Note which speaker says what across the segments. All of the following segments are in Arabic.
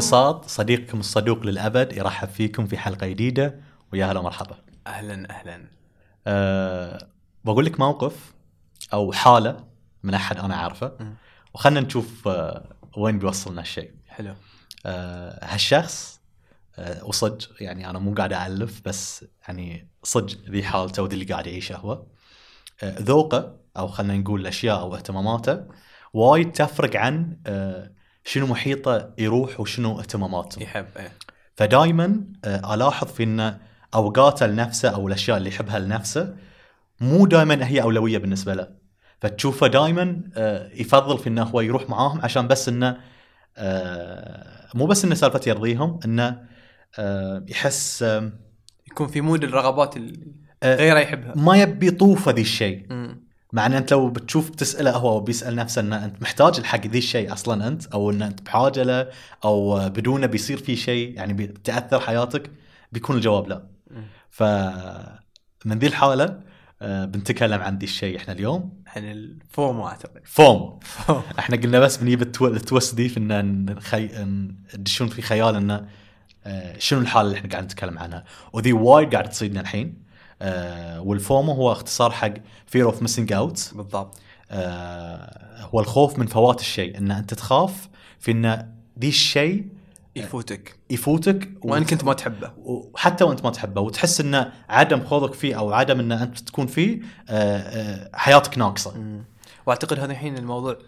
Speaker 1: بساط صديقكم الصدوق للأبد يرحب فيكم في حلقة جديدة ويا هلا مرحبا.
Speaker 2: أهلا أهلا
Speaker 1: أه بقول لك موقف أو حالة من أحد أنا عارفه
Speaker 2: مم.
Speaker 1: وخلنا نشوف أه وين بيوصلنا الشيء.
Speaker 2: حلو
Speaker 1: أه هالشخص أه وصدق يعني أنا مو قاعد الف بس يعني صدق ذي حالته وذي اللي قاعد يعيشه هو أه ذوقه أو خلينا نقول الأشياء أو اهتماماته وايد تفرق عن أه شنو محيطه يروح وشنو اهتماماته.
Speaker 2: يحب إيه
Speaker 1: فدائما ألاحظ في ان أوقاته لنفسه أو الأشياء اللي يحبها لنفسه مو دائما هي أولوية بالنسبة له فتشوفه دائما يفضل في إنه هو يروح معاهم عشان بس إنه آه، مو بس إنه سالفة يرضيهم إنه آه، يحس آه،
Speaker 2: يكون في مود الرغبات اللي
Speaker 1: آه،
Speaker 2: غيره يحبها
Speaker 1: ما يبي يطوف ذي الشيء. مع إن أنت لو بتشوف تساله هو وبيسال نفسه إن أنت محتاج الحق ذي الشيء أصلا أنت أو إن أنت بحاجة له أو بدونه بيصير في شيء يعني بتأثر حياتك بيكون الجواب لا.
Speaker 2: مم.
Speaker 1: فمن ذي الحالة آه، بنتكلم عن ذي الشيء إحنا اليوم.
Speaker 2: عن ال FOMO اعتقد
Speaker 1: FOMO إحنا قلنا بس بنجيب التو- ال twist دي في ان. ندشون في خيال انه آه، شنو الحالة اللي إحنا قاعد نتكلم عنها. وذي وايد قاعد تصيدنا الحين. آه، والفومو هو اختصار حق fear of missing out.
Speaker 2: بالضبط.
Speaker 1: آه، هو الخوف من فوات الشيء إن أنت تخاف في إن ذي الشيء
Speaker 2: يفوتك.
Speaker 1: يفوتك
Speaker 2: وإن كنت ما تحبه.
Speaker 1: وحتى وانت ما تحبه وتحس إن عدم خوضك فيه أو عدم إن أنت تكون فيه آه، حياتك
Speaker 2: ناقصة. وأعتقد هذا الحين الموضوع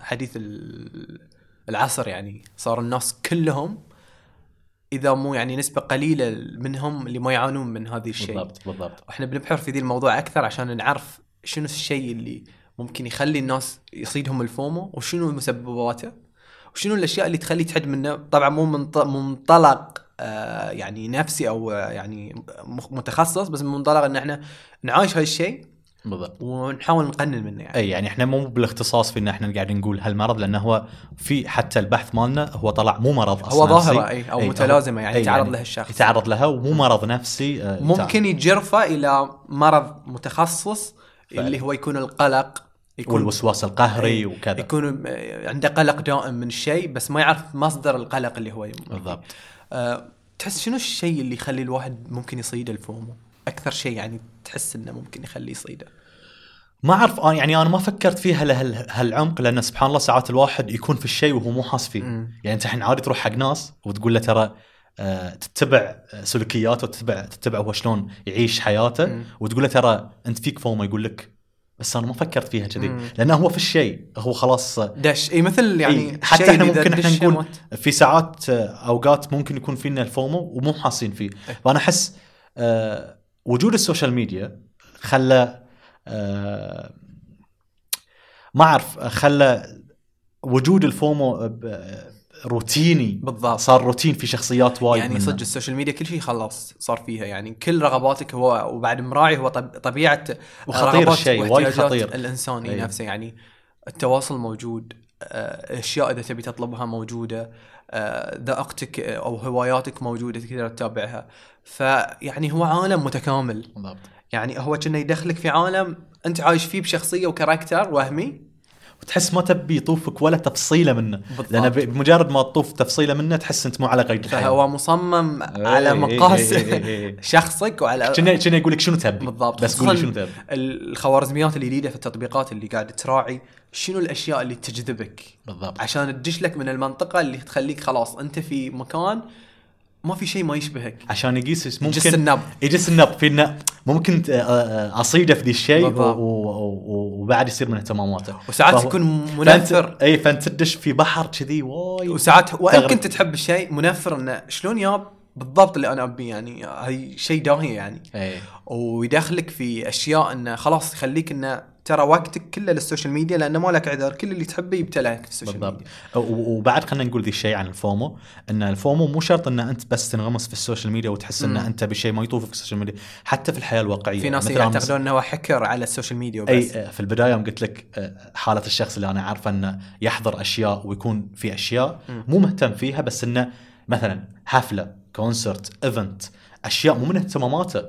Speaker 2: حديث ال- العصر يعني صار الناس كلهم إذا مو يعني نسبة قليلة منهم اللي ما يعانون من هذا الشيء.
Speaker 1: بالضبط بالضبط.
Speaker 2: وإحنا بنبحر في ذي الموضوع أكثر عشان نعرف شنو الشيء اللي ممكن يخلي الناس يصيدهم الفومو وشنو مسبباته وشنو الأشياء اللي تخلي تحد منه. طبعا مو منطلق آه يعني نفسي أو آه، يعني متخصص بس من منطلق إن إحنا نعايش هالشيء
Speaker 1: بالضبط.
Speaker 2: ونحاول نقنن منه يعني.
Speaker 1: إي يعني إحنا مو بالاختصاص في إن إحنا قاعد نقول هالمرض لأنه هو في حتى البحث مالنا هو طلع مو مرض
Speaker 2: هو
Speaker 1: أصلا
Speaker 2: ظاهرة
Speaker 1: نفسي.
Speaker 2: إي أو
Speaker 1: أي،
Speaker 2: متلازمة يعني
Speaker 1: أي،
Speaker 2: يتعرض لها الشخص.
Speaker 1: يتعرض لها ومو مرض نفسي آه،
Speaker 2: ممكن يجرفه إلى مرض متخصص
Speaker 1: فعلا.
Speaker 2: اللي هو يكون القلق يكون
Speaker 1: والوسواس القهري
Speaker 2: أي،
Speaker 1: وكذا.
Speaker 2: يكون آه، عنده قلق دائم من شيء بس ما يعرف مصدر القلق اللي هو
Speaker 1: بالضبط.
Speaker 2: أه تحس شنو الشيء اللي يخلي الواحد ممكن يصيد الفومو أكثر شيء يعني تحس إنه ممكن يخليه يصيده
Speaker 1: ما أعرف آه يعني أنا ما فكرت فيها لهال- هالعمق لأن سبحان الله ساعات الواحد يكون في الشيء وهو مو حاس فيه
Speaker 2: مم.
Speaker 1: يعني أنت الحين عادي تروح حق ناس وتقول له ترى آه، تتبع سلوكياته وتتبع تتبع هو شلون يعيش حياته
Speaker 2: مم.
Speaker 1: وتقول له ترى أنت فيك فوما يقول لك بس أنا ما فكرت فيها كذي. لأنه هو في الشيء هو خلاص آه،
Speaker 2: دش إي مثل يعني
Speaker 1: إي، حتى
Speaker 2: إحنا
Speaker 1: ممكن
Speaker 2: إحنا
Speaker 1: نقول. في ساعات أوقات ممكن يكون فينا الفومو ومو حاسين فيه
Speaker 2: إيه.
Speaker 1: فأنا أحس آه، وجود ال social media خلى آه، ما أعرف خلى وجود ال FOMO روتيني
Speaker 2: بالضبط
Speaker 1: صار روتين في شخصيات وايد
Speaker 2: يعني. صدق ال social media كل شيء خلاص صار فيها يعني كل رغباتك هو وبعد مراعي هو طب طبيعة
Speaker 1: وخطير
Speaker 2: رغبات
Speaker 1: الشيء، وايد خطير.
Speaker 2: الانسان
Speaker 1: أي.
Speaker 2: نفسه يعني التواصل موجود آه، أشياء إذا تبي تطلبها موجودة آه، ذائقتك أو هواياتك موجودة تقدر تتابعها. فيعني هو عالم متكامل.
Speaker 1: بالضبط.
Speaker 2: يعني هو كأنه يدخلك في عالم أنت عايش فيه بشخصية وكاركتر وهمي.
Speaker 1: وتحس ما تبي يطوفك ولا تفصيلة منه
Speaker 2: بالضبط.
Speaker 1: لأن بمجرد ما تطوف تفصيلة منه تحس أنت مو على قيد الحياة
Speaker 2: فهو مصمم
Speaker 1: إيه،
Speaker 2: على
Speaker 1: إيه،
Speaker 2: مقاس
Speaker 1: إيه، إيه، إيه.
Speaker 2: شخصك وعلى
Speaker 1: كنا كنا يقول لك شنو تبي
Speaker 2: بالضبط.
Speaker 1: بس قول شنو تبي
Speaker 2: الخوارزميات الجديده في التطبيقات اللي قاعد تراعي شنو الأشياء اللي تجذبك
Speaker 1: بالضبط
Speaker 2: عشان تدش لك من المنطقة اللي تخليك خلاص أنت في مكان ما في شيء ما يشبهك.
Speaker 1: عشان يقيس ممكن
Speaker 2: يجس النبض
Speaker 1: يجس النبض في انه ممكن آه، آه، أصيده في ذي الشيء وبعد يصير من اهتماماته.
Speaker 2: وساعات
Speaker 1: فهو-
Speaker 2: يكون
Speaker 1: فانت
Speaker 2: منفر.
Speaker 1: اي فأنت تدش في بحر كذي وايد.
Speaker 2: وساعات وان
Speaker 1: تغرق.
Speaker 2: كنت تحب الشيء منفر إنه شلون ياب بالضبط اللي أنا ابيه يعني هاي شيء داهيه يعني.
Speaker 1: اي
Speaker 2: ويدخلك في أشياء إنه خلاص يخليك إنه ترى وقتك كله لل social media لأنه ما لك عذر كل اللي تحبه يبتلعك في ال social
Speaker 1: بالضبط
Speaker 2: ميديا
Speaker 1: وبعد خلينا نقول ذي الشيء عن ال FOMO إن ال FOMO مو شرط إن أنت بس تنغمس في ال social media وتحس
Speaker 2: إن.
Speaker 1: أنت بشيء ما يطوفك في ال social media حتى في الحياة الواقعية
Speaker 2: في ناس يعتقدون إنه هو حكر على ال social media وبس
Speaker 1: اي في البداية يوم قلت لك آه، حالة الشخص اللي أنا عارفه إنه يحضر أشياء ويكون في أشياء
Speaker 2: مم.
Speaker 1: مو مهتم فيها بس إنه مثلا حفلة concert event أشياء مو من اهتماماته.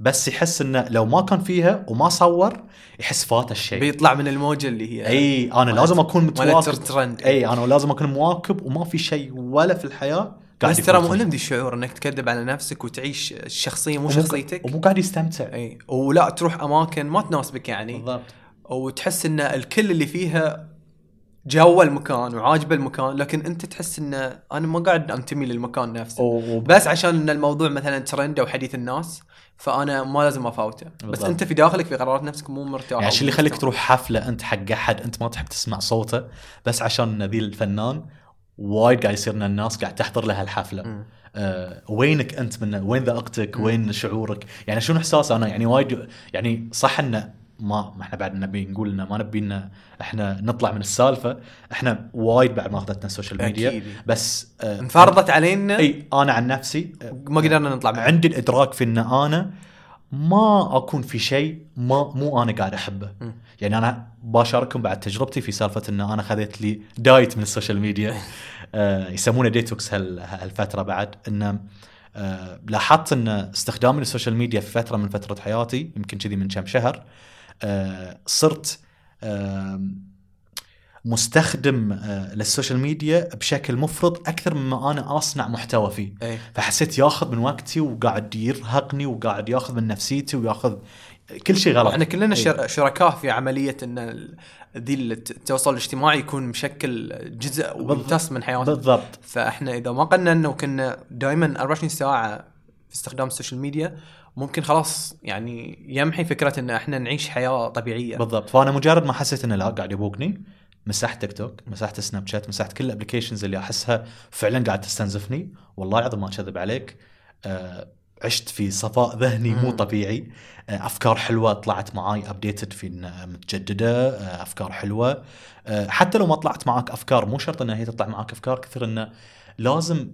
Speaker 1: بس يحس إنه لو ما كان فيها وما صور يحس فات الشيء.
Speaker 2: بيطلع من الموجة اللي هي.
Speaker 1: إي
Speaker 2: أنا
Speaker 1: لازم
Speaker 2: أكون
Speaker 1: متواكب.
Speaker 2: ترند.
Speaker 1: إي أنا لازم أكون مواكب وما في شيء ولا في الحياة قاعد
Speaker 2: بس ترى. مؤلم ذي الشعور إنك تكذب على نفسك وتعيش الشخصية مو شخصيتك.
Speaker 1: ومو قاعد يستمتع.
Speaker 2: إي ولا تروح أماكن ما تناسبك يعني.
Speaker 1: بالضبط.
Speaker 2: وتحس إن الكل اللي فيها جو المكان وعاجبه المكان لكن انت تحس ان أنا ما قاعد أنتمي للمكان نفسه.
Speaker 1: و-
Speaker 2: بس عشان إن الموضوع مثلا ترند أو حديث الناس فأنا ما لازم أفوته. بس. أنت في داخلك في قرارات نفسك مو مرتاح.
Speaker 1: يعني اللي يخليك. تروح حفلة أنت حق أحد أنت ما تحب تسمع صوته بس عشان ذي الفنان وايد قاعد يصير إن الناس قاعد تحضر له هالحفله
Speaker 2: مم.
Speaker 1: آه وينك أنت من وين ذائقتك وين شعورك؟ يعني شنو إحساس أنا؟ يعني وايد يعني صح انه ما ما إحنا بعد نبي نقول إنه ما نبي ان إحنا نطلع من السالفة. إحنا وايد بعد ما أخذتنا ال social media
Speaker 2: أكيد.
Speaker 1: بس آه
Speaker 2: انفرضت علينا.
Speaker 1: إي أنا عن نفسي آه،
Speaker 2: ما قدرنا نطلع منها
Speaker 1: عندي الإدراك في إن أنا ما أكون في شيء ما مو أنا قاعد أحبه.
Speaker 2: مم.
Speaker 1: يعني أنا بشارككم بعد تجربتي في سالفة إن أنا خذيت لي diet من ال social media آه يسمونه ديتوكس هال هالفترة بعد. إن آه لاحظت إن استخدامي لل social media في فترة من فترة حياتي يمكن كذي من كم شهر آه صرت آه مستخدم آه لل social media بشكل مفرط أكثر مما أنا أصنع محتوى فيه.
Speaker 2: اي
Speaker 1: فحسيت ياخذ من وقتي وقاعد يرهقني وقاعد ياخذ من نفسيتي وياخذ كل شيء غلط.
Speaker 2: إحنا كلنا. شر- شركاء في عملية إن ذي الت- التواصل الاجتماعي يكون مشكل جزء ويمتص من حياتنا.
Speaker 1: بالضبط.
Speaker 2: فإحنا إذا ما قننا وكنا دائما 24 ساعة في استخدام ال social media ممكن خلاص يعني يمحي فكرة إن إحنا نعيش حياة طبيعية.
Speaker 1: بالضبط. فأنا مجرد ما حسيت انه لا قاعد يبوقني مسحت تيك توك مسحت سناب شات مسحت كل ال applications اللي أحسها فعلا قاعد تستنزفني. والله العظيم ما أكذب عليك آه عشت في صفاء ذهني مو. طبيعي. آه أفكار حلوة طلعت معاي updated في متجددة آه أفكار حلوة. آه حتى لو ما طلعت معاك أفكار مو شرط إنها هي تطلع معاك أفكار كثر إنه لازم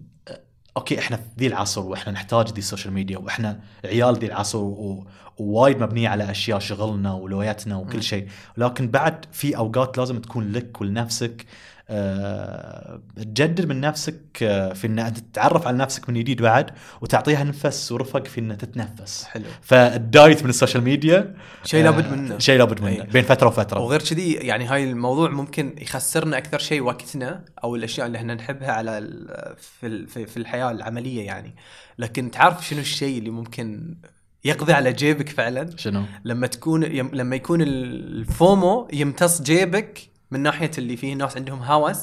Speaker 1: okay إحنا في ذي العصر وإحنا نحتاج ذي ال social media وإحنا عيال ذي العصر و... ووايد مبنية على أشياء شغلنا ولوياتنا. وكل شيء لكن بعد في أوقات لازم تكون لك ولنفسك تجدد من نفسك آه، في إن تتعرف على نفسك من جديد بعد وتعطيها نفس ورفق في إن تتنفس.
Speaker 2: حلو.
Speaker 1: فال diet من ال social media
Speaker 2: شيء
Speaker 1: آه،
Speaker 2: لابد منه.
Speaker 1: شيء لابد منه
Speaker 2: أي.
Speaker 1: بين فترة وفترة.
Speaker 2: وغير كذي يعني هاي الموضوع ممكن يخسرنا أكثر شيء وقتنا أو الأشياء اللي إحنا نحبها على في في في الحياة العملية يعني. لكن تعرف شنو الشيء اللي ممكن يقضي على جيبك فعلا؟
Speaker 1: شنو؟
Speaker 2: لما تكون لما يكون ال FOMO يمتص جيبك من ناحية اللي فيه ناس عندهم هوس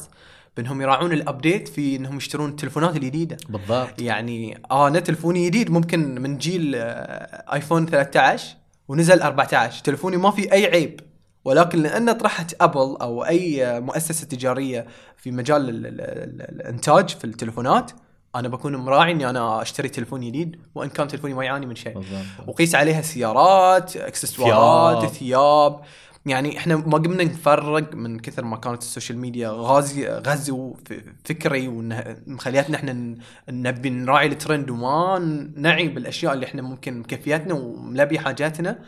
Speaker 2: بإنهم يراعون ال update في إنهم يشترون التلفونات الجديدة.
Speaker 1: بالضبط.
Speaker 2: يعني أنا تلفوني جديد ممكن من جيل آه، ايفون 13 ونزل 14 تلفوني ما في أي عيب ولكن لأن طرحت أبل أو أي آه، مؤسسة تجارية في مجال ال- ال- ال- الإنتاج في التلفونات أنا بكون مراعي إني أنا أشتري تلفون جديد وإن كان تلفوني ما يعاني من شيء.
Speaker 1: بالضبط.
Speaker 2: وقيس عليها سيارات إكسسوارات
Speaker 1: ثياب.
Speaker 2: ثياب. يعني إحنا ما قمنا نفرق من كثر ما كانت ال social media غازي غزو فكري وانها مخلياتنا إحنا نبي نراعي الترند وما نعي بالأشياء اللي إحنا ممكن مكفياتنا وملبي حاجاتنا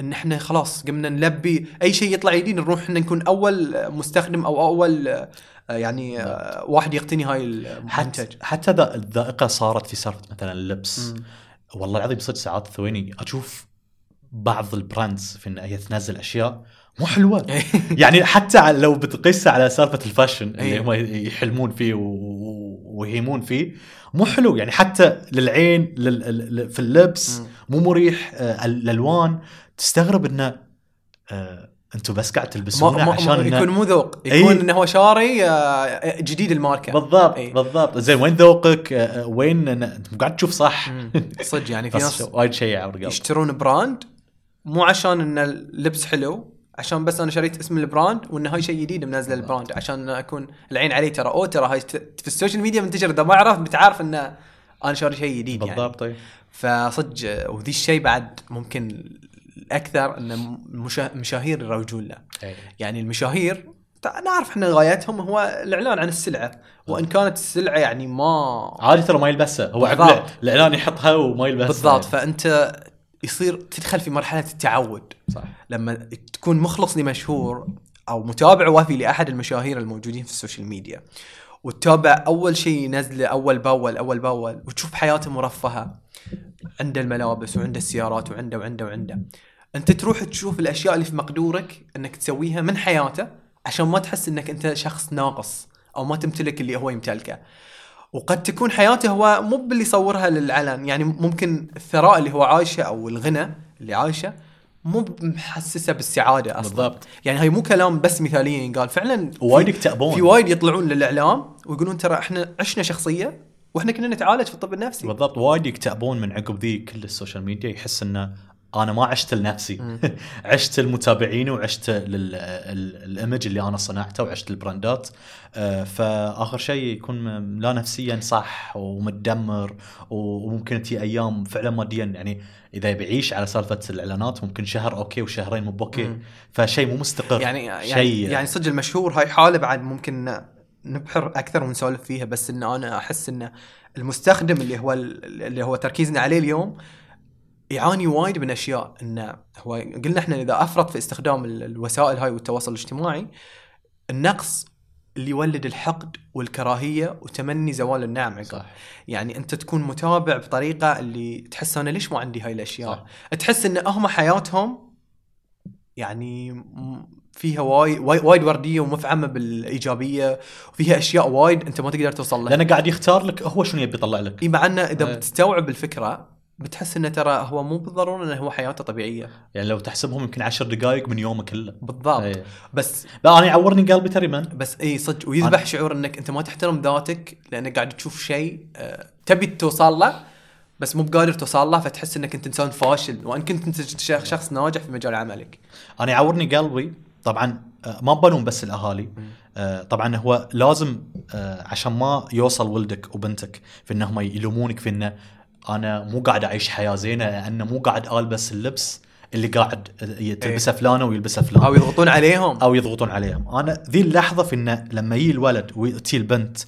Speaker 2: إن إحنا خلاص قمنا نلبي أي شيء يطلع جديد نروح إحنا نكون أول مستخدم أو أول يعني آه، واحد يقتني هاي المنتج.
Speaker 1: حتى ذا- الذائقة صارت في سالفة مثلا اللبس. والله العظيم صدق ساعات ثواني أشوف بعض ال brands في إن هي تنزل أشياء مو حلوة يعني حتى لو بتقيسها على سالفة ال fashion اللي
Speaker 2: أي.
Speaker 1: هم يحلمون فيه ويهيمون فيه مو حلو. يعني حتى للعين لل... لل- في اللبس. مو مريح. آه، الألوان. تستغرب إنه آه، أنتم بس قاعد تلبسونه عشان
Speaker 2: ما يكون مو ذوق.
Speaker 1: أي.
Speaker 2: يكون إنه هو شاري آه، جديد الماركة.
Speaker 1: بالضبط
Speaker 2: أي.
Speaker 1: بالضبط. زين وين ذوقك؟ وين إنت قاعد تشوف صح.
Speaker 2: صدق يعني في ناس
Speaker 1: وايد شيء
Speaker 2: يشترون brand مو عشان إن اللبس حلو عشان بس أنا شريت اسم ال brand وإن هاي شيء جديد منزله ال brand. عشان أكون العين عليه ترى. أو ترى هاي في ال social media منتشر اذا ما عرفت بتعرف إن أنا شاري شيء جديد يعني.
Speaker 1: بالضبط طيب.
Speaker 2: فصدق وذي الشيء بعد ممكن أكثر إن المشا- المشاهير يروجون له. يعني المشاهير تع- نعرف إحنا غايتهم هو الإعلان عن السلعة. وإن كانت السلعة يعني ما
Speaker 1: عادي ترى ما يلبسها. هو. عقله. الإعلان يحطها وما يلبسها.
Speaker 2: بالضبط. فأنت يصير تدخل في مرحلة التعود.
Speaker 1: صح.
Speaker 2: لما تكون مخلص لمشهور أو متابع وافي لأحد المشاهير الموجودين في ال social media وتتابع أول شيء ينزله أول بأول أول بأول وتشوف حياته مرفهة عنده الملابس وعنده السيارات وعنده وعنده وعنده أنت تروح تشوف الأشياء اللي في مقدورك إنك تسويها من حياته عشان ما تحس إنك أنت شخص ناقص أو ما تمتلك اللي هو يمتلكه. وقد تكون حياته هو مو باللي يصورها للعلن يعني ممكن الثراء اللي هو عايشه أو الغنى اللي عايشه مو محسسه بالسعادة أصلا
Speaker 1: بالضبط.
Speaker 2: يعني هاي مو كلام بس مثاليا ينقال فعلا في-
Speaker 1: وايد يكتئبون.
Speaker 2: في وايد يطلعون للإعلام ويقولون ترى إحنا عشنا شخصية وإحنا كنا نتعالج في الطب النفسي
Speaker 1: بالضبط وايد يكتئبون من عقب ذي كل ال social media يحس إنه أنا ما عشت لنفسي. عشت لمتابعيني وعشت لل image اللي أنا صنعته وعشت البراندات آه، فآخر شيء يكون لا نفسيا صح ومتدمر وممكن تجي أيام فعلا ماديا يعني إذا بيعيش على سالفة الإعلانات ممكن شهر okay وشهرين مو
Speaker 2: okay.
Speaker 1: فشيء مو مستقر.
Speaker 2: يعني يعني يعني صدق المشهور هاي حالة بعد ممكن نبحر أكثر ونسولف فيها بس إن أنا أحس إن المستخدم اللي هو اللي هو تركيزنا عليه اليوم يعاني وايد من أشياء انه هو قلنا إحنا إذا أفرط في استخدام ال- الوسائل هاي والتواصل الاجتماعي النقص اللي يولد الحقد والكراهية وتمني زوال النعم.
Speaker 1: صح
Speaker 2: يعني أنت تكون متابع بطريقة اللي تحس أنا ليش ما عندي هاي الأشياء
Speaker 1: صح.
Speaker 2: تحس إن هم حياتهم يعني فيها وايد وايد وايد وردية ومفعمة بالإيجابية وفيها أشياء وايد أنت ما تقدر توصل لها
Speaker 1: لأنه قاعد يختار لك هو شنو يبي يطلع لك
Speaker 2: إي مع إنه إذا
Speaker 1: إيه.
Speaker 2: بتستوعب الفكرة بتحس إنه ترى هو مو بالضرورة إنه هو حياته طبيعية.
Speaker 1: يعني لو تحسبهم يمكن عشر دقائق من يومه كله.
Speaker 2: بالضبط.
Speaker 1: إيه.
Speaker 2: بس
Speaker 1: لا أنا يعورني قلبي ترى من
Speaker 2: بس اي صدق. ويذبح شعور إنك أنت ما تحترم ذاتك لانك قاعد تشوف شيء آه، تبي توصل له بس مو بقادر توصل له فتحس إنك أنت إنسان فاشل. وإن كنت أنت شخ- شخص ناجح في مجال عملك.
Speaker 1: أنا يعورني قلبي طبعا آه، ما بلوم بس الأهالي. آه، طبعا هو لازم عشان ما يوصل ولدك وبنتك في إنهم يلومونك في إنه أنا مو قاعد أعيش حياة زينة لأنه مو قاعد ألبس اللبس اللي قاعد تلبسه فلانة ويلبسه فلان
Speaker 2: أو يضغطون عليهم.
Speaker 1: أو يضغطون عليهم. أنا ذي اللحظة في إنه لما يجي الولد وتي البنت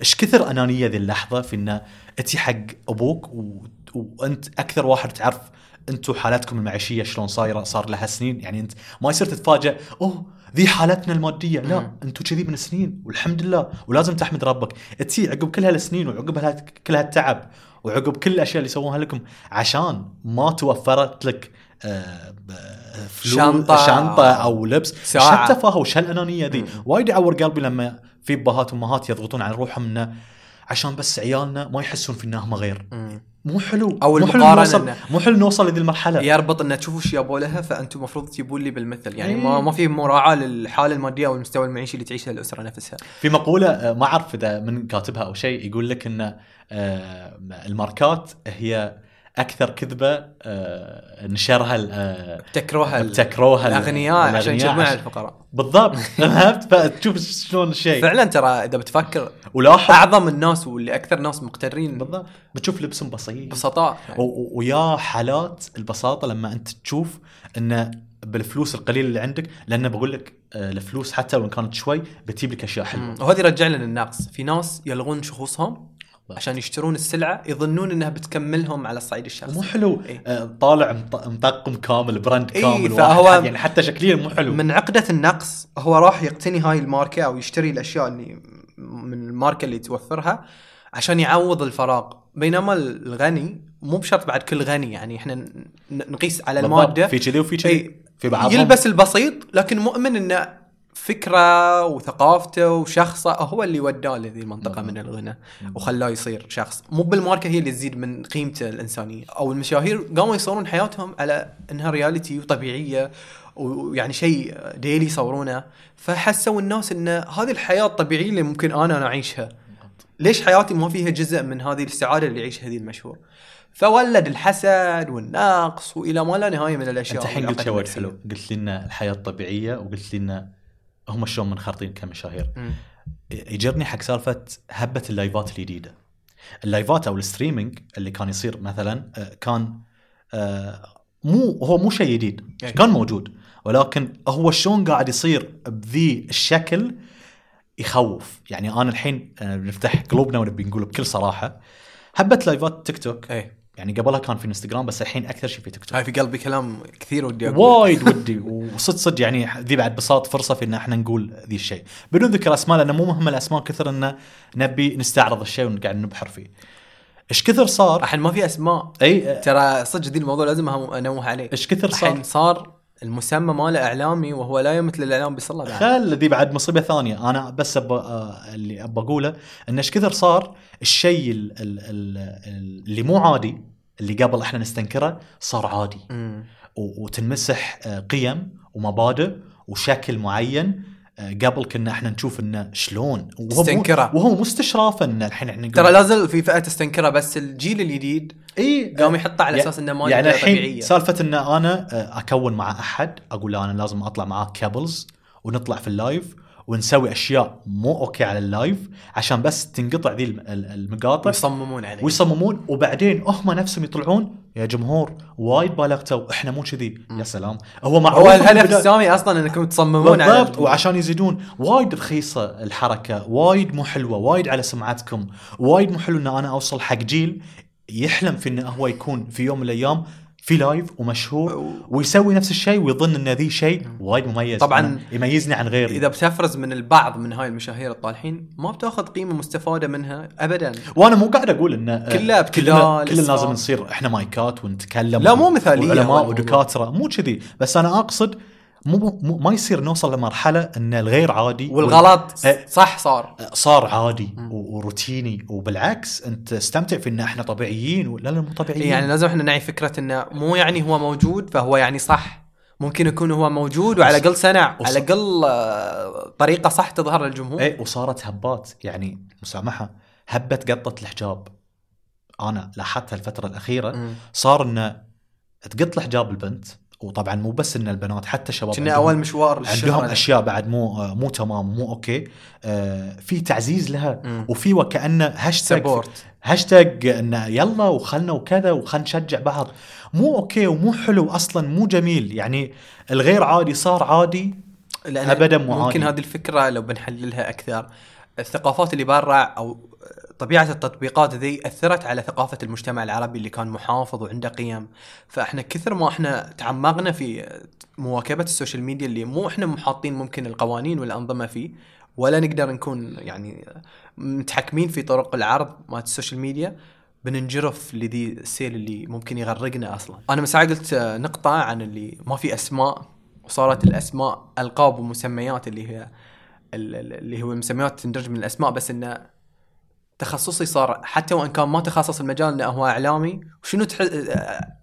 Speaker 1: إيش كثر أنانية ذي اللحظة في إنه أتي حق أبوك و... وأنت أكثر واحد تعرف أنتم حالتكم المعيشية شلون صايرة صار لها سنين. يعني أنت ما يصير تتفاجئ أوه ذي حالتنا المادية لا. أنتم كذي من سنين والحمد لله ولازم تحمد ربك تي عقب كل هالسنين وعقب هال- كل هالتعب وعقب كل الأشياء اللي سووها لكم عشان ما توفرت لك آه، فلوس
Speaker 2: شنطة.
Speaker 1: شنطة أو لبس. شو التفاهه وش هالانانيه ذي. وايد يعور قلبي لما في أبهات وأمهات يضغطون على روحهم إنه عشان بس عيالنا ما يحسون في إنهم غير. مو حلو.
Speaker 2: أو
Speaker 1: مو حلو نوصل مو حلو نوصل لذي المرحلة.
Speaker 2: يربط ان تشوفوا إيش يابوا لها فانتم المفروض تجيبون لي بالمثل. يعني
Speaker 1: إيه.
Speaker 2: ما ما في مراعاة للحالة المادية أو المستوى المعيشي اللي تعيشها الأسرة نفسها.
Speaker 1: في مقولة آه، ما أعرف إذا من كاتبها أو شيء يقول لك إن آه، الماركات هي أكثر كذبة آه، نشرها آه،
Speaker 2: ابتكروها
Speaker 1: ابتكروها ال- الأغنياء
Speaker 2: عشان
Speaker 1: عشان-
Speaker 2: الفقراء.
Speaker 1: بالضبط فهمت؟ فتشوف شلون الشيء
Speaker 2: فعلا ترى إذا بتفكر
Speaker 1: ولاحظ
Speaker 2: أعظم الناس واللي أكثر ناس مقترين.
Speaker 1: بالضبط. بتشوف لبسهم بسيط.
Speaker 2: بسطاء
Speaker 1: ويا حالات البساطة لما أنت تشوف إنه بالفلوس القليلة اللي عندك لأنه بقول لك آه، الفلوس حتى لو كانت شوي بتجيب لك أشياء حلوة.
Speaker 2: مم. وهذا يرجع لنا النقص. في ناس يلغون شخوصهم عشان يشترون السلعة يظنون إنها بتكملهم على الصعيد الشخصي.
Speaker 1: مو حلو.
Speaker 2: إيه.
Speaker 1: آه، طالع مط- مطقم كامل brand
Speaker 2: إيه،
Speaker 1: كامل
Speaker 2: فهو-
Speaker 1: واحد. يعني حتى شكليا مو حلو.
Speaker 2: من عقدة النقص هو راح يقتني هاي الماركة أو يشتري الأشياء اللي من الماركة اللي توفرها عشان يعوض الفراغ. بينما الغني مو بشرط بعد كل غني يعني إحنا نقيس على. المادة.
Speaker 1: في كذي وفي كذي.
Speaker 2: إيه.
Speaker 1: في بعضهم.
Speaker 2: يلبس البسيط لكن مؤمن إنه فكرة وثقافته وشخصه هو اللي وداه لهذه المنطقة من الغنى وخلاه يصير شخص. مو بالماركة هي اللي تزيد من قيمته الإنسانية. أو المشاهير قاموا يصورون حياتهم على إنها reality وطبيعية ويعني شيء daily يصورونه. فحسوا الناس إن هذه الحياة الطبيعية اللي ممكن أنا أعيشها. ليش حياتي ما فيها جزء من هذه السعادة اللي يعيشها هذه المشهور؟ فولد الحسد والنقص وإلى ما لا نهاية من الأشياء.
Speaker 1: أنت الحين قلت شيء. حلو. قلت لي ان الحياة الطبيعية وقلت لي ان هم شلون منخرطين كمشاهير. يجرني حق سالفة هبة اللايفات الجديدة. اللايفات أو ال streaming اللي كان يصير مثلا آه، كان آه، مو هو مو شيء جديد.
Speaker 2: أي.
Speaker 1: كان موجود. ولكن هو شلون قاعد يصير بذي الشكل يخوف. يعني أنا الحين آه، بنفتح قلوبنا ونبي نقول بكل صراحة. هبة لايفات تيك توك.
Speaker 2: إيه.
Speaker 1: يعني قبلها كان في انستغرام بس الحين أكثر شيء في تيك توك
Speaker 2: هاي في قلبي كلام كثير ودي أقول
Speaker 1: وايد ودي وصدق صدق يعني ذي بعد بساط فرصة في إن إحنا نقول ذي الشيء بدون ذكر أسماء لأنه مو مهم الأسماء كثر انه نبي نستعرض الشيء ونقعد نبحر فيه. إيش كثر صار؟
Speaker 2: الحين ما في أسماء.
Speaker 1: إي
Speaker 2: ترى صدق ذي الموضوع لازم أنوه عليه.
Speaker 1: إيش كثر
Speaker 2: الحين
Speaker 1: صار؟
Speaker 2: صار المسمى ماله إعلامي وهو لا يمثل الإعلام بصله بعد.
Speaker 1: خل ذي بعد مصيبة ثانية. أنا بس أب... آه، اللي ابى أقوله إن إيش كثر صار الشيء ال... ال... ال... اللي مو عادي اللي قبل إحنا نستنكره صار عادي. و- وتنمسح آه، قيم ومبادئ وشكل معين قبل كنا إحنا نشوف إنه شلون. وهو
Speaker 2: تستنكره.
Speaker 1: وهو مو استشرافا ان الحين إحنا
Speaker 2: ترى لازل في فئة تستنكرها بس الجيل الجديد
Speaker 1: إي
Speaker 2: قام يحطها على
Speaker 1: يعني-
Speaker 2: أساس إنه ما
Speaker 1: يعني الحين
Speaker 2: طبيعية.
Speaker 1: سالفة إن أنا آه، أكون مع أحد أقول له أنا لازم أطلع معاك couples ونطلع في ال live ونسوي أشياء مو okay على ال live عشان بس تنقطع ذي الم- ال- المقاطع.
Speaker 2: ويصممون عليه.
Speaker 1: ويصممون وبعدين هم نفسهم يطلعون يا جمهور وايد بالغتوا. إحنا مو كذي. يا سلام. هو معروف
Speaker 2: هو الهدف. السامي أصلا إنكم تصممون على
Speaker 1: بالضبط. وعشان يزيدون وايد رخيصة الحركة. وايد مو حلوة. وايد على سمعتكم. وايد مو حلو إن أنا أوصل حق جيل يحلم في إنه هو يكون في يوم من الأيام في live ومشهور ويسوي نفس الشيء ويظن إن ذي شيء وايد مميز
Speaker 2: طبعاً
Speaker 1: يميزني عن غيري
Speaker 2: إذا بتفرز من البعض من هاي المشاهير الطالحين ما بتاخذ قيمة مستفادة منها ابدا
Speaker 1: وأنا مو قاعد أقول إن
Speaker 2: كلها
Speaker 1: كلنا كلنا لازم. نصير إحنا مايكات ونتكلم
Speaker 2: لا، مو مثالية هو
Speaker 1: وعلماء. ودكاترة مو كذي بس أنا أقصد مو, مو ما يصير نوصل لمرحلة إن الغير عادي
Speaker 2: والغلط
Speaker 1: إيه.
Speaker 2: صح صار.
Speaker 1: صار عادي وروتيني. وبالعكس أنت استمتع في إن إحنا طبيعيين ولا لا مو طبيعيين.
Speaker 2: يعني لازم إحنا نعي فكرة إنه مو يعني هو موجود فهو يعني صح. ممكن يكون هو موجود وعلى الأقل سنع
Speaker 1: وص-
Speaker 2: على الأقل آه، طريقة صح تظهر للجمهور.
Speaker 1: اي وصارت هبات. يعني مسامحة. هبه قطه الحجاب. أنا لاحظتها الفترة الأخيرة
Speaker 2: مم.
Speaker 1: صار إنه تقط الحجاب البنت وطبعا مو بس إن البنات حتى شباب
Speaker 2: كنا أول مشوار
Speaker 1: عندهم. أشياء بعد مو مو تمام مو okay آه في تعزيز لها
Speaker 2: مم.
Speaker 1: وفي وكانه hashtag
Speaker 2: support
Speaker 1: hashtag انه يلا وخلنا وكذا وخلنا نشجع بعض مو okay ومو حلو أصلا مو جميل يعني الغير عادي صار عادي أبداً مو
Speaker 2: ممكن
Speaker 1: عادي.
Speaker 2: هذه الفكرة لو بنحللها أكثر الثقافات اللي برا أو طبيعة التطبيقات ذي أثرت على ثقافة المجتمع العربي اللي كان محافظ وعنده قيم فإحنا كثر ما إحنا تعمقنا في مواكبة ال social media اللي مو إحنا محاطين ممكن القوانين والأنظمة فيه ولا نقدر نكون يعني متحكمين في طرق العرض مالت ال social media بننجرف لذي السيل اللي ممكن يغرقنا أصلا. أنا من ساعة قلت نقطة عن اللي ما في أسماء وصارت الأسماء ألقاب ومسميات اللي هي ال- ال- اللي هو المسميات تندرج من الأسماء بس إنه تخصصي صار حتى وإن كان ما تخصص المجال إنه هو إعلامي وشنو تح...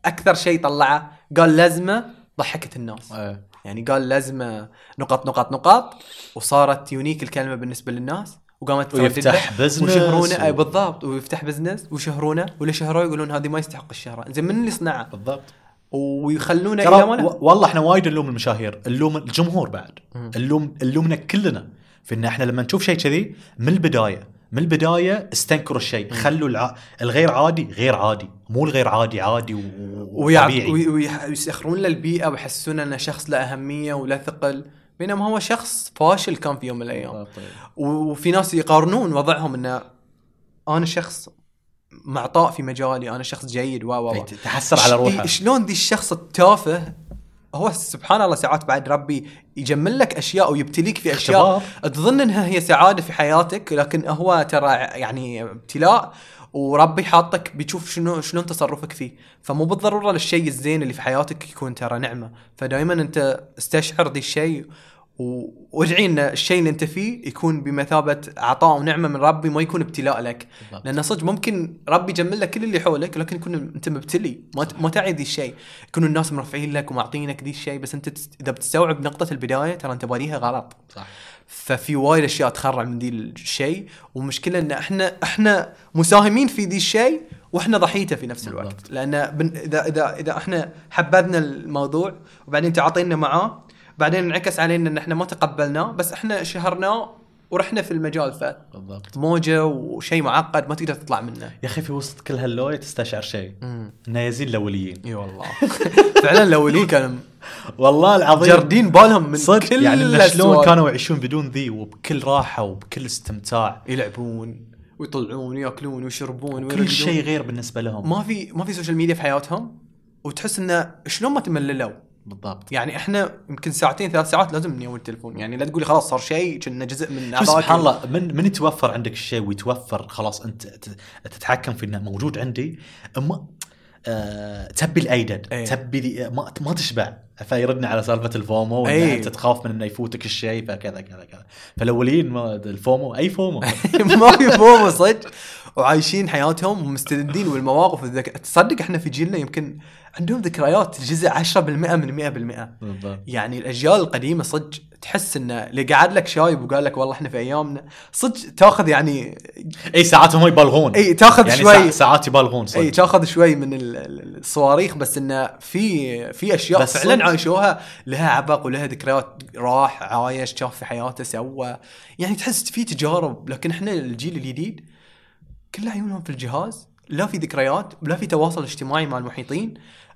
Speaker 2: أكثر شيء طلعه؟ قال لازمه ضحكت الناس.
Speaker 1: آه.
Speaker 2: يعني قال لازمه نقط نقط نقاط وصارت unique الكلمة بالنسبة للناس وقامت
Speaker 1: ويفتح business
Speaker 2: ويشهرونه
Speaker 1: و-
Speaker 2: اي بالضبط. ويفتح business ويشهرونه واللي شهروه يقولون هذه ما يستحق الشهرة. زين من اللي صنعه؟
Speaker 1: بالضبط.
Speaker 2: ويخلونه إلى.
Speaker 1: و- والله إحنا وايد نلوم المشاهير. نلوم الجمهور بعد. نلوم نلومنا كلنا. في إن إحنا لما نشوف شيء كذي من البداية من البداية استنكروا الشيء خلوا الع... الغير عادي غير عادي مو الغير عادي عادي و-
Speaker 2: ويع-
Speaker 1: وطبيعي
Speaker 2: وي- ويسخرون له البيئه ويحسسون انه شخص له أهمية وله ثقل بينما هو شخص فاشل كان في يوم من الأيام
Speaker 1: طيب.
Speaker 2: وفي ناس يقارنون وضعهم انه أنا شخص معطاء في مجالي أنا شخص جيد و و.
Speaker 1: تحسر على روحه
Speaker 2: شلون ذي الشخص التافه هو سبحان الله ساعات بعد ربي يجمل لك أشياء ويبتليك في
Speaker 1: أشياء.
Speaker 2: تظن إنها هي سعادة في حياتك لكن هو ترى يعني ابتلاء وربي حاطك بيشوف شنو شلون تصرفك فيه. فمو بالضرورة للشيء الزين اللي في حياتك يكون ترى نعمة. فدائما أنت استشعر ذي الشيء و- وادعي إن الشيء اللي أنت فيه يكون بمثابة عطاء ونعمة من ربي ما يكون ابتلاء لك
Speaker 1: بالضبط.
Speaker 2: لأن صدق ممكن ربي يجمل لك كل اللي حولك لكن يكون أنت مبتلي ما ما تعي ذي الشيء يكونوا الناس مرفعين لك ومعطينك ذي الشيء بس أنت. إذا بتستوعب نقطة البداية ترى أنت باديها غلط
Speaker 1: صح
Speaker 2: ففي وايد أشياء تخرع من ذي الشيء ومشكلة إن إحنا إحنا مساهمين في ذي الشيء وإحنا ضحيته في نفس الوقت
Speaker 1: بالضبط.
Speaker 2: لأن اذا اذا إذا إحنا حبذنا الموضوع وبعدين تعاطينا معاه بعدين انعكس علينا إن إحنا ما تقبلناه بس إحنا شهرناه ورحنا في المجال
Speaker 1: بالضبط.
Speaker 2: فموجه وشيء معقد ما تقدر تطلع منه.
Speaker 1: يا أخي في وسط كل هاللوية تستشعر شيء. إنه يزين الاوليين
Speaker 2: إي والله. فعلا الاولين كانوا
Speaker 1: والله العظيم.
Speaker 2: جاردين بالهم من
Speaker 1: صدق.
Speaker 2: كل
Speaker 1: يعني شلون. كانوا يعيشون بدون ذي وبكل راحة وبكل استمتاع.
Speaker 2: يلعبون ويطلعون ويأكلون ويشربون
Speaker 1: كل. شيء غير بالنسبة لهم.
Speaker 2: ما في ما في social media في حياتهم؟ وتحس انه شلون ما تمللوا؟
Speaker 1: بالضبط
Speaker 2: يعني إحنا يمكن ساعتين ثلاث ساعات لازم نيوم التليفون يعني لا تقولي خلاص صار شيء كنا جزء من.
Speaker 1: سبحان الله من من يتوفر عندك الشيء ويتوفر خلاص أنت تتحكم في إنه موجود عندي اما آه تبي الأيدد
Speaker 2: إيه.
Speaker 1: تبي ذي- ما, ما تشبع فيردنا على سالفة ال FOMO
Speaker 2: إيه.
Speaker 1: أنت تخاف من إنه يفوتك الشيء فكذا كذا كذا فالأولين ما ال FOMO أي FOMO
Speaker 2: ما في FOMO صدق وعايشين حياتهم ومستندين والمواقف. تصدق إحنا في جيلنا يمكن عندهم ذكريات جزء 10% من 100%
Speaker 1: بالضبط.
Speaker 2: يعني الأجيال القديمة صدق تحس انه اللي قعد لك شايب وقال لك والله إحنا في أيامنا صدق تأخذ يعني
Speaker 1: إي ساعات هم يبالغون.
Speaker 2: إي تأخذ
Speaker 1: يعني
Speaker 2: شوي.
Speaker 1: ساعات, يبالغون صدق.
Speaker 2: اي تأخذ شوي من ال- ال- الصواريخ بس انه في في أشياء
Speaker 1: بس
Speaker 2: فعلا. عايشوها لها عبق ولها ذكريات راح عايش شاف في حياته سوى. يعني تحس في تجارب لكن إحنا الجيل الجديد كل عيونهم في الجهاز. لا في ذكريات ولا في تواصل اجتماعي مع المحيطين.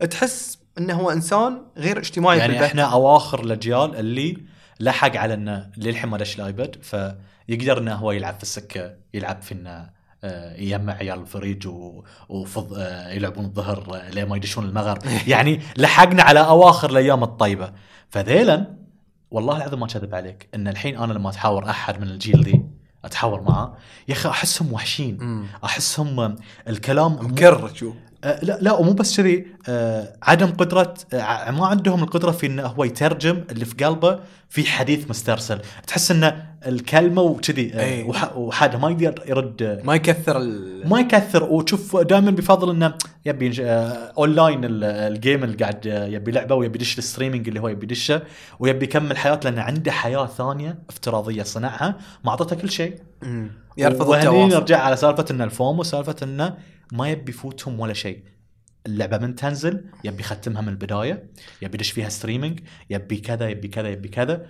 Speaker 2: تحس إنه هو إنسان غير اجتماعي
Speaker 1: يعني
Speaker 2: بالبحث.
Speaker 1: إحنا أواخر الأجيال اللي لحق على إنه للحين ما دش الآيباد فيقدر إنه هو يلعب في السكة يلعب في إنه آه، يجمع عيال الفريج و- وفض آه، يلعبون الظهر آه، لين ما يدشون المغرب. يعني لحقنا على أواخر الأيام الطيبة. فذيلا والله العظيم ما كذب عليك إن الحين أنا لما أتحاور أحد من الجيل ذي أتحاور معاه. يا أخي أحسهم وحشين.
Speaker 2: مم.
Speaker 1: أحسهم الكلام مو-
Speaker 2: مكر شوف
Speaker 1: آه، لا لا ومو بس كذي. آه، عدم قدرة آه، ما عندهم القدرة في انه هو يترجم اللي في قلبه في حديث مسترسل تحس انه الكلمة وكذي آه،. وح- وحد ما يقدر يرد. آه،
Speaker 2: ما يكثر ال...
Speaker 1: ما يكثر. وتشوف دائما بيفضل إنه يبي آه، اونلاين ال- ال game اللي قاعد آه، يبي لعبة ويبي يدش ال streaming اللي هو يبي يدشه ويبي يكمل حياته لأنه عنده حياة ثانية افتراضية صنعها ما أعطته كل شيء.
Speaker 2: يرفض التواصل
Speaker 1: نرجع على سالفة ان ال FOMO سالفة إنه ما يبي يفوتهم ولا شيء. اللعبة من تنزل يبي يختمها من البداية يبي يدش فيها streaming يبي كذا يبي كذا يبي كذا.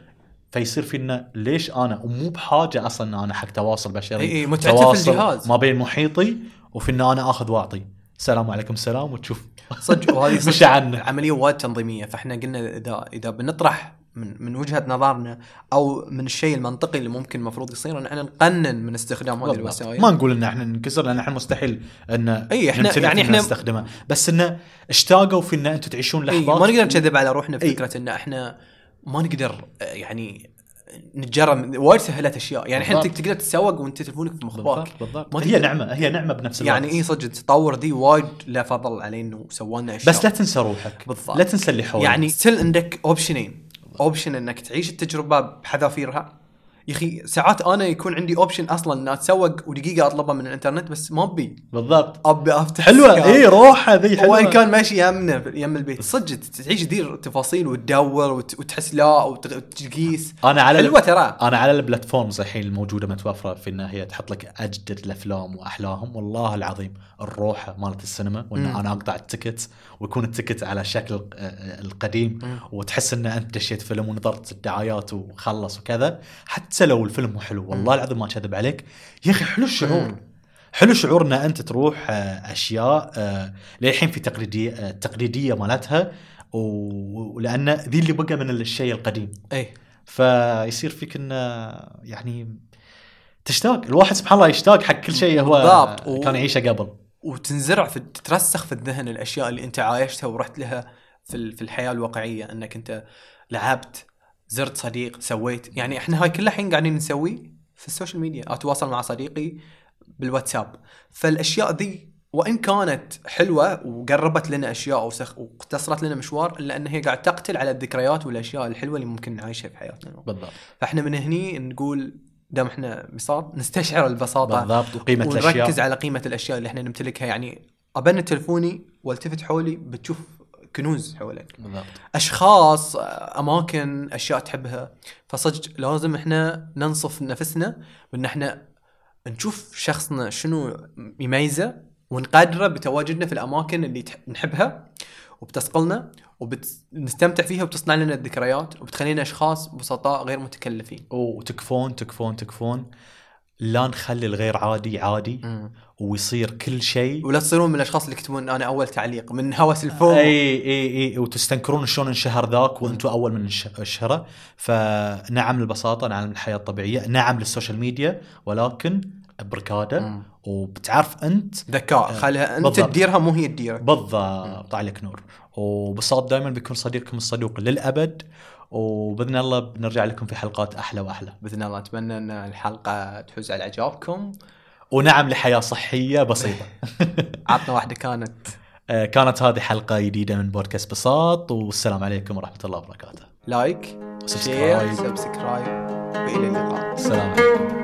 Speaker 1: فيصير في إنه ليش أنا ومو بحاجة أصلا إن أنا حق تواصل بشري.
Speaker 2: إي، متعته في الجهاز.
Speaker 1: ما بين محيطي وفي إن أنا آخذ وأعطي. السلام عليكم السلام وتشوف.
Speaker 2: صدق وهذه
Speaker 1: مش عنه.
Speaker 2: عملية وايد تنظيمية. فإحنا قلنا إذا إذا بنطرح من من وجهة نظرنا أو من الشيء المنطقي اللي ممكن المفروض يصير إن إحنا نقنن من استخدام هذه. الوسائل.
Speaker 1: ما نقول إن إحنا ننكسر لأن إحنا مستحيل
Speaker 2: إن إحنا-
Speaker 1: نمتلك
Speaker 2: يعني
Speaker 1: إن
Speaker 2: إحنا-
Speaker 1: نستخدمها. بس انه اشتاقوا في إن أنتم تعيشون لحظات
Speaker 2: ما نقدر نكذب على روحنا في. فكرة إن إحنا ما نقدر يعني نتجرى وايد سهلت أشياء. يعني الحين. تقدر تتسوق وأنت تلفونك في مخباك
Speaker 1: بالضبط هي نعمة هي نعمة بنفس الوقت.
Speaker 2: يعني إي صدق التطور دي وايد له فضل عليه انه سوى لنا اشياء
Speaker 1: بس لا تنسى روحك.
Speaker 2: بالضبط.
Speaker 1: لا تنسى اللي حولك.
Speaker 2: يعني still عندك option ين option إنك تعيش التجربة بحذافيرها. يا أخي ساعات أنا يكون عندي option أصلا ان أتسوق ودقيقة أطلبها من الإنترنت بس ما ابي
Speaker 1: بالضبط.
Speaker 2: أبي
Speaker 1: أفتح
Speaker 2: حلوة.
Speaker 1: اي روحه ذي حلوة.
Speaker 2: وان كان ماشي يمنا يم البيت. صدق تعيش دي التفاصيل وتدور وت- وتحس لا وتقيس.
Speaker 1: أنا على
Speaker 2: حلوة ترى.
Speaker 1: أنا على ال platforms الحين الموجودة متوفرة في انها هي تحط لك أجدد الأفلام وأحلاهم. والله العظيم الروحة مالت السينما وان
Speaker 2: مم.
Speaker 1: أنا أقطع ال ticket ويكون التكت على شكل القديم.
Speaker 2: مم.
Speaker 1: وتحس إن أنت دشيت فيلم ونظرت الدعايات وخلص وكذا. حتى لو الفيلم مو حلو والله العظيم ما كذب عليك. يا أخي حلو الشعور. حلو شعور إن أنت تروح آه، أشياء آه، للحين في تقليديه آه، التقليديه مالتها ولأن ذي اللي بقى من الشيء القديم.
Speaker 2: اي
Speaker 1: فيصير فيك انه يعني تشتاق. الواحد سبحان الله يشتاق حق كل شيء هو
Speaker 2: بالضبط.
Speaker 1: كان يعيشه قبل.
Speaker 2: وتنزرع في تترسخ في الذهن الأشياء اللي أنت عايشتها ورحت لها في في الحياة الواقعية إنك أنت لعبت زرت صديق سويت. يعني إحنا هاي كلها الحين قاعدين نسويه في ال social media أتواصل مع صديقي بالواتساب. فالأشياء ذي وإن كانت حلوة وقربت لنا أشياء وسخ واختصرت لنا مشوار إلا أن هي قاعد تقتل على الذكريات والأشياء الحلوة اللي ممكن نعيشها في حياتنا.
Speaker 1: بالضبط.
Speaker 2: فإحنا من هني نقول دام إحنا بساط نستشعر البساطة
Speaker 1: بالضبط وقيمة
Speaker 2: ونركز
Speaker 1: الاشياء
Speaker 2: على قيمة الأشياء اللي إحنا نمتلكها. يعني ابن تلفوني والتفت حولي بتشوف كنوز حولك.
Speaker 1: بالضبط.
Speaker 2: أشخاص أماكن أشياء تحبها. فصدق لازم إحنا ننصف نفسنا بأن إحنا نشوف شخصنا شنو يميزه ونقدره بتواجدنا في الأماكن اللي نحبها وبتثقلنا وبنستمتع فيها وبتصنع لنا الذكريات وبتخلينا أشخاص بسطاء غير متكلفين.
Speaker 1: وتكفون تكفون تكفون. لا نخلي الغير عادي عادي ويصير كل شيء.
Speaker 2: ولا تصيرون من الأشخاص اللي يكتبون أنا أول تعليق من هوس ال
Speaker 1: FOMO. إي إي إي وتستنكرون شلون انشهر ذاك وأنتم أول من انش- اشهره فنعم البساطه نعم الحياة الطبيعية نعم لل social media ولكن بركاده
Speaker 2: مم.
Speaker 1: وبتعرف أنت
Speaker 2: ذكاء خليها أنت
Speaker 1: بالضبط.
Speaker 2: تديرها مو هي تديرك.
Speaker 1: بالضبط عليك نور. وبساط دائما بيكون صديقكم الصدوق للأبد. وباذن الله بنرجع لكم في حلقات أحلى وأحلى.
Speaker 2: بإذن الله أتمنى أن الحلقة تحوز على إعجابكم.
Speaker 1: ونعم لحياة صحية بسيطة.
Speaker 2: عطنا واحدة كانت.
Speaker 1: آه، كانت هذه حلقة جديدة من بودكاست بساط والسلام عليكم ورحمة الله وبركاته.
Speaker 2: لايك
Speaker 1: سبسكرايب.
Speaker 2: share subscribe وإلى اللقاء.
Speaker 1: السلام عليكم.